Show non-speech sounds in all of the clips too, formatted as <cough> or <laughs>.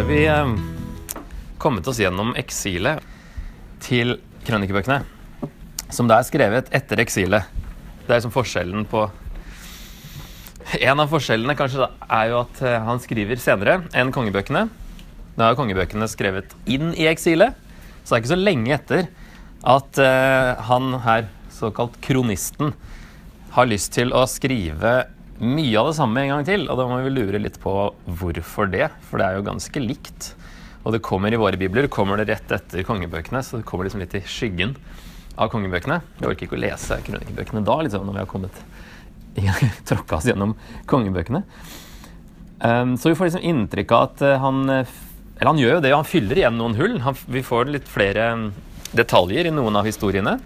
har vi eh, kommet oss gjennom eksilet til krønikebøkene. Som da er skrevet etter eksilet. Det er liksom forskjellen på En av forskjellene kanskje er jo at eh, han skriver senere enn kongebøkene. Da er kongebøkene skrevet inn i eksilet, så det er ikke så lenge etter at eh, han her, såkalt kronisten, har lyst til å skrive mye av det samme en gang til. Og da må vi lure litt på hvorfor det, for det er jo ganske likt. Og det kommer i våre bibler kommer det rett etter kongebøkene, så det kommer liksom litt i skyggen av kongebøkene. Vi orker ikke å lese krønikebøkene da, liksom, når vi har kommet <laughs> tråkka oss gjennom kongebøkene. Um, så vi får liksom inntrykk av at uh, han Eller han gjør jo det, han fyller igjen noen hull. Han, vi får litt flere um, detaljer i noen av historiene.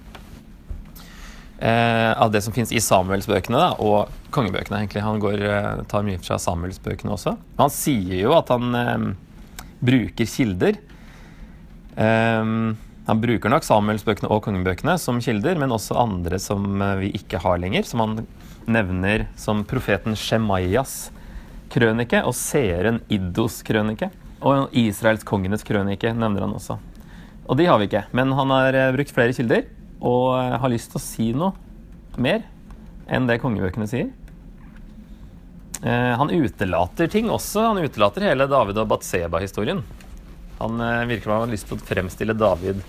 Uh, av det som fins i Samuelsbøkene da, og kongebøkene. egentlig. Han går, uh, tar mye fra Samuelsbøkene også. Han sier jo at han eh, bruker kilder. Eh, han bruker nok Samuelsbøkene og kongebøkene som kilder, men også andre som vi ikke har lenger, som han nevner som profeten Shemaias krønike og seeren Iddos krønike. Og Israels kongenes krønike nevner han også. Og de har vi ikke, men han har eh, brukt flere kilder og eh, har lyst til å si noe mer enn det kongebøkene sier. Eh, han utelater ting også. Han utelater hele David og Batseba-historien. Han virker som han har lyst til å fremstille David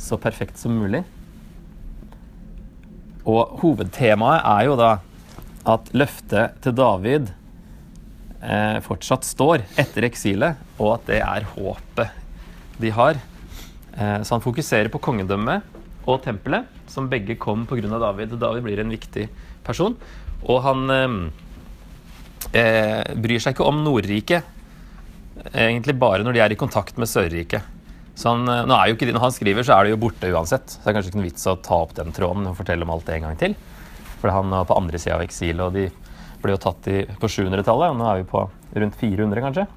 så perfekt som mulig. Og hovedtemaet er jo da at løftet til David eh, fortsatt står etter eksilet, og at det er håpet de har. Eh, så han fokuserer på kongedømmet og tempelet, som begge kom pga. David. David blir en viktig person. Og han eh, eh, bryr seg ikke om Nordriket, egentlig bare når de er i kontakt med Sørriket. Så han, eh, nå er jo ikke, når han skriver, så er det jo borte uansett. Så det er kanskje ikke noen vits å ta opp den tråden og fortelle om alt det en gang til. For han var på andre sida av eksilet, og de ble jo tatt i, på 700-tallet. Og nå er vi på rundt 400, kanskje.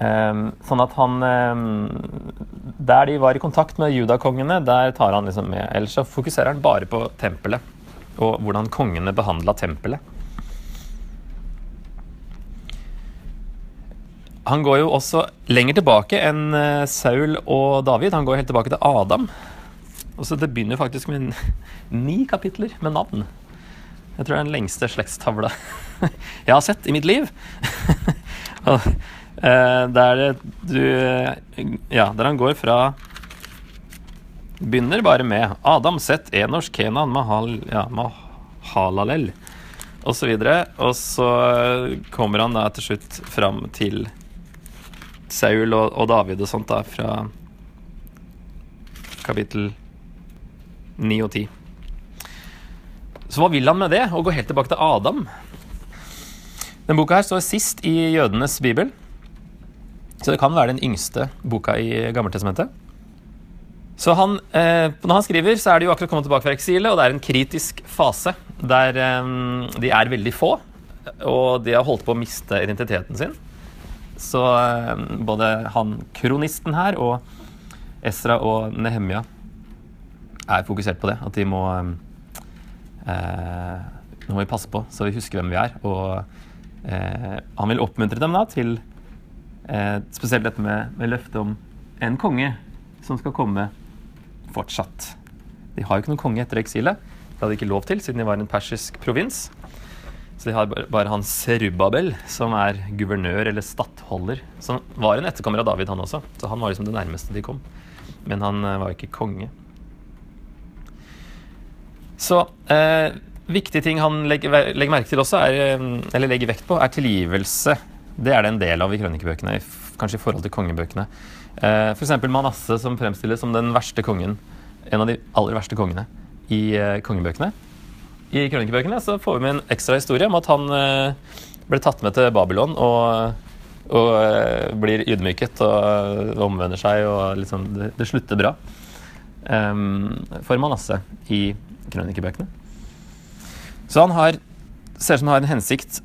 Um, sånn at han um, Der de var i kontakt med judakongene, der tar han liksom med. Ellers så fokuserer han bare på tempelet og hvordan kongene behandla tempelet. Han går jo også lenger tilbake enn eh, Saul og David. Han går helt tilbake til Adam. Og så Det begynner faktisk med <laughs> ni kapitler med navn. Jeg tror det er den lengste slektstavla <laughs> jeg har sett i mitt liv. <laughs> eh, der du Ja, der han går fra Begynner bare med Adam, Sett, Enosh, Kenan, Mahal, ja, Mahalalel osv. Og, og så kommer han da til slutt fram til Saul og, og David og sånt da, fra kapittel 9 og 10. Så hva vil han med det? Å gå helt tilbake til Adam? Den boka her står sist i jødenes bibel. Så det kan være den yngste boka i Gammeltestamentet. Så han, eh, når han skriver, så er de jo akkurat kommet tilbake fra eksilet, og det er en kritisk fase der eh, de er veldig få, og de har holdt på å miste identiteten sin. Så eh, både han kronisten her og Esra og Nehemia er fokusert på det. At de må eh, Nå må vi passe på så vi husker hvem vi er. Og eh, han vil oppmuntre dem da til eh, spesielt dette med, med løftet om en konge som skal komme fortsatt. De har jo ikke noen konge etter eksilet. Det hadde de ikke lov til, siden de var en persisk provins. Så de har bare han Serubabel, som er guvernør eller stattholder. Som var en etterkommer av David, han også. Så han var liksom det nærmeste de kom. Men han eh, var ikke konge. Så eh, viktige ting han legger, legger, merke til også, er, eh, eller legger vekt på, er tilgivelse. Det er det en del av i krønikebøkene, kanskje i forhold til kongebøkene. Eh, F.eks. Manasseh, som fremstilles som den verste kongen, en av de aller verste kongene i eh, kongebøkene. I krønikebøkene så får vi med en ekstra historie om at han eh, ble tatt med til Babylon og, og eh, blir ydmyket og omvender seg, og liksom, det, det slutter bra um, for Manasseh i krønikebøkene. Så han har, ser ut som han har en hensikt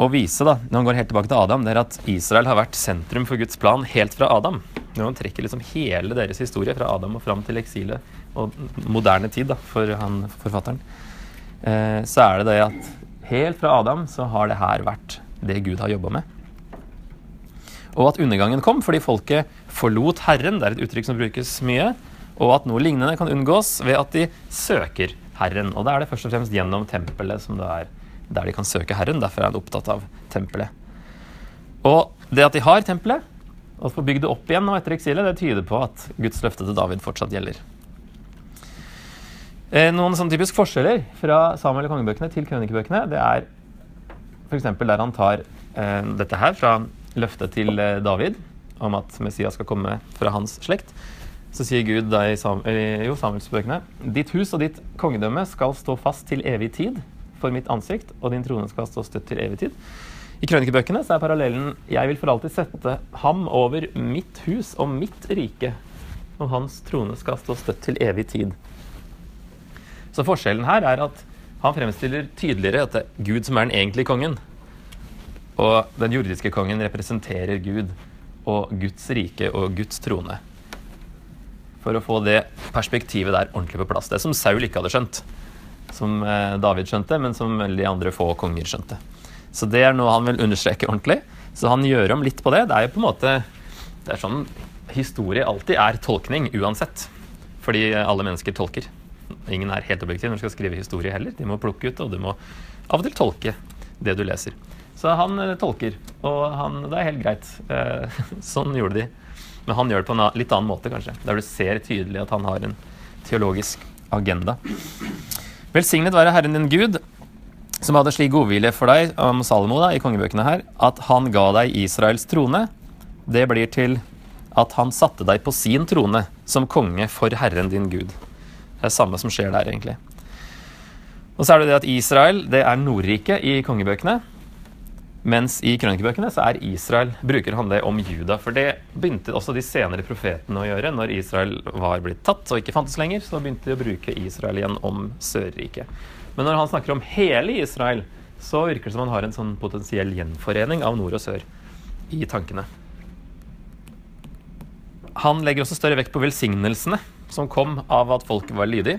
å vise, da, når han går helt tilbake til Adam, det er at Israel har vært sentrum for Guds plan helt fra Adam. Når han trekker liksom hele deres historie fra Adam og fram til eksilet og moderne tid da, for han forfatteren, eh, så er det det at helt fra Adam så har det her vært det Gud har jobba med. og at undergangen kom fordi folket forlot Herren, det er et uttrykk som brukes mye, og at noe lignende kan unngås ved at de søker Herren. Og da er det først og fremst gjennom tempelet som det er der de kan søke Herren. Derfor er han opptatt av tempelet. Og det at de har tempelet, og får bygd det opp igjen nå etter eksilet, det tyder på at Guds løfte til David fortsatt gjelder. Eh, noen sånn typisk forskjeller fra Samuel og kongebøkene til krønikebøkene, det er f.eks. der han tar eh, dette her fra løftet til eh, David om at Messias skal komme fra hans slekt. Så sier Gud da i Sam eh, Samuelsbøkene Ditt hus og ditt kongedømme skal stå fast til evig tid for mitt ansikt, og din trone skal stå støtt til evig tid. I krønikebøkene så er parallellen Jeg vil for alltid sette ham over mitt hus og mitt rike, og hans trone skal stå støtt til evig tid. Så forskjellen her er at han fremstiller tydeligere at det er Gud som er den egentlige kongen. Og den jordiske kongen representerer Gud og Guds rike og Guds trone. For å få det perspektivet der ordentlig på plass. Det som Saul ikke hadde skjønt. Som eh, David skjønte, men som veldig andre få konger skjønte. Så det er noe han vil understreke ordentlig. Så han gjør om litt på det. Det er jo på en måte Det er sånn historie alltid er tolkning uansett. Fordi alle mennesker tolker. Ingen er helt objektiv når de skal skrive historie heller. De må plukke ut, og du må av og til tolke det du leser. Så han eh, tolker, og han, det er helt greit. Eh, <laughs> sånn gjorde de. Men han gjør det på en litt annen måte, kanskje. Der du ser tydelig at han har en teologisk agenda. Velsignet være Herren din Gud, som hadde slik godvilje for deg om Salomo da, i kongebøkene her, at han ga deg Israels trone. Det blir til at han satte deg på sin trone som konge for Herren din Gud. Det er det samme som skjer der, egentlig. Og så er det det at Israel det er Nordriket i kongebøkene. Mens i krønikebøkene så er Israel, bruker han det om Juda. For det begynte også de senere profetene å gjøre. Når Israel var blitt tatt og ikke fantes lenger, så begynte de å bruke Israel igjen om Sørriket. Men når han snakker om hele Israel, så virker det som han har en sånn potensiell gjenforening av nord og sør i tankene. Han legger også større vekt på velsignelsene som kom av at folk var lydige,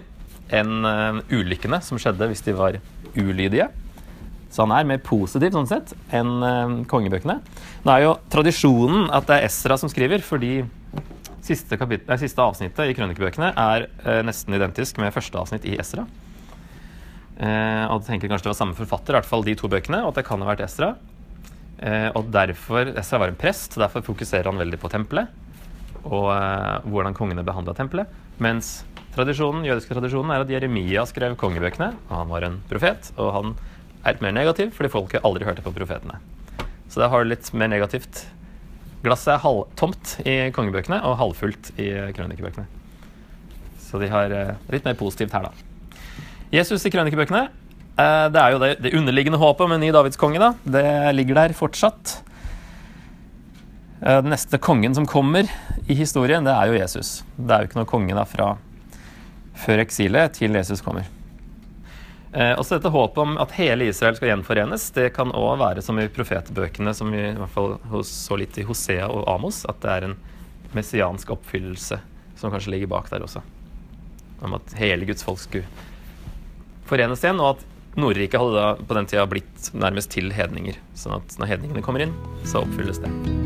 enn uh, ulykkene som skjedde hvis de var ulydige. Så han er mer positiv sånn sett enn uh, kongebøkene. Nå er jo tradisjonen at det er Esra som skriver, fordi siste, kapittel, siste avsnittet i krønikebøkene er uh, nesten identisk med første avsnitt i Esra. og du tenker kanskje det var samme forfatter, i hvert fall de to bøkene, og at det kan ha vært Esra. og derfor, Esra var en prest, derfor fokuserer han veldig på tempelet og hvordan kongene behandla tempelet. Mens tradisjonen, jødiske tradisjonen er at Jeremia skrev kongebøkene. og Han var en profet, og han er mer negativ fordi folket aldri hørte på profetene. Så der har du litt mer negativt. Glasset er halvtomt i kongebøkene og halvfullt i krønikebøkene. Så de har eh, litt mer positivt her, da. Jesus i krønikebøkene. Eh, det er jo det, det underliggende håpet om en ny davidskonge. da. Det ligger der fortsatt. Eh, den neste kongen som kommer i historien, det er jo Jesus. Det er jo ikke noe konge da fra før eksilet til Jesus kommer. Eh, også dette håpet om at hele Israel skal gjenforenes, det kan òg være som i profetbøkene, som vi i hvert fall så litt i Hosea og Amos, at det er en messiansk oppfyllelse som kanskje ligger bak der også. Om at hele Guds folk skulle forenes igjen, og at Nordriket hadde da på den tida blitt nærmest til hedninger. Sånn at når hedningene kommer inn, så oppfylles det.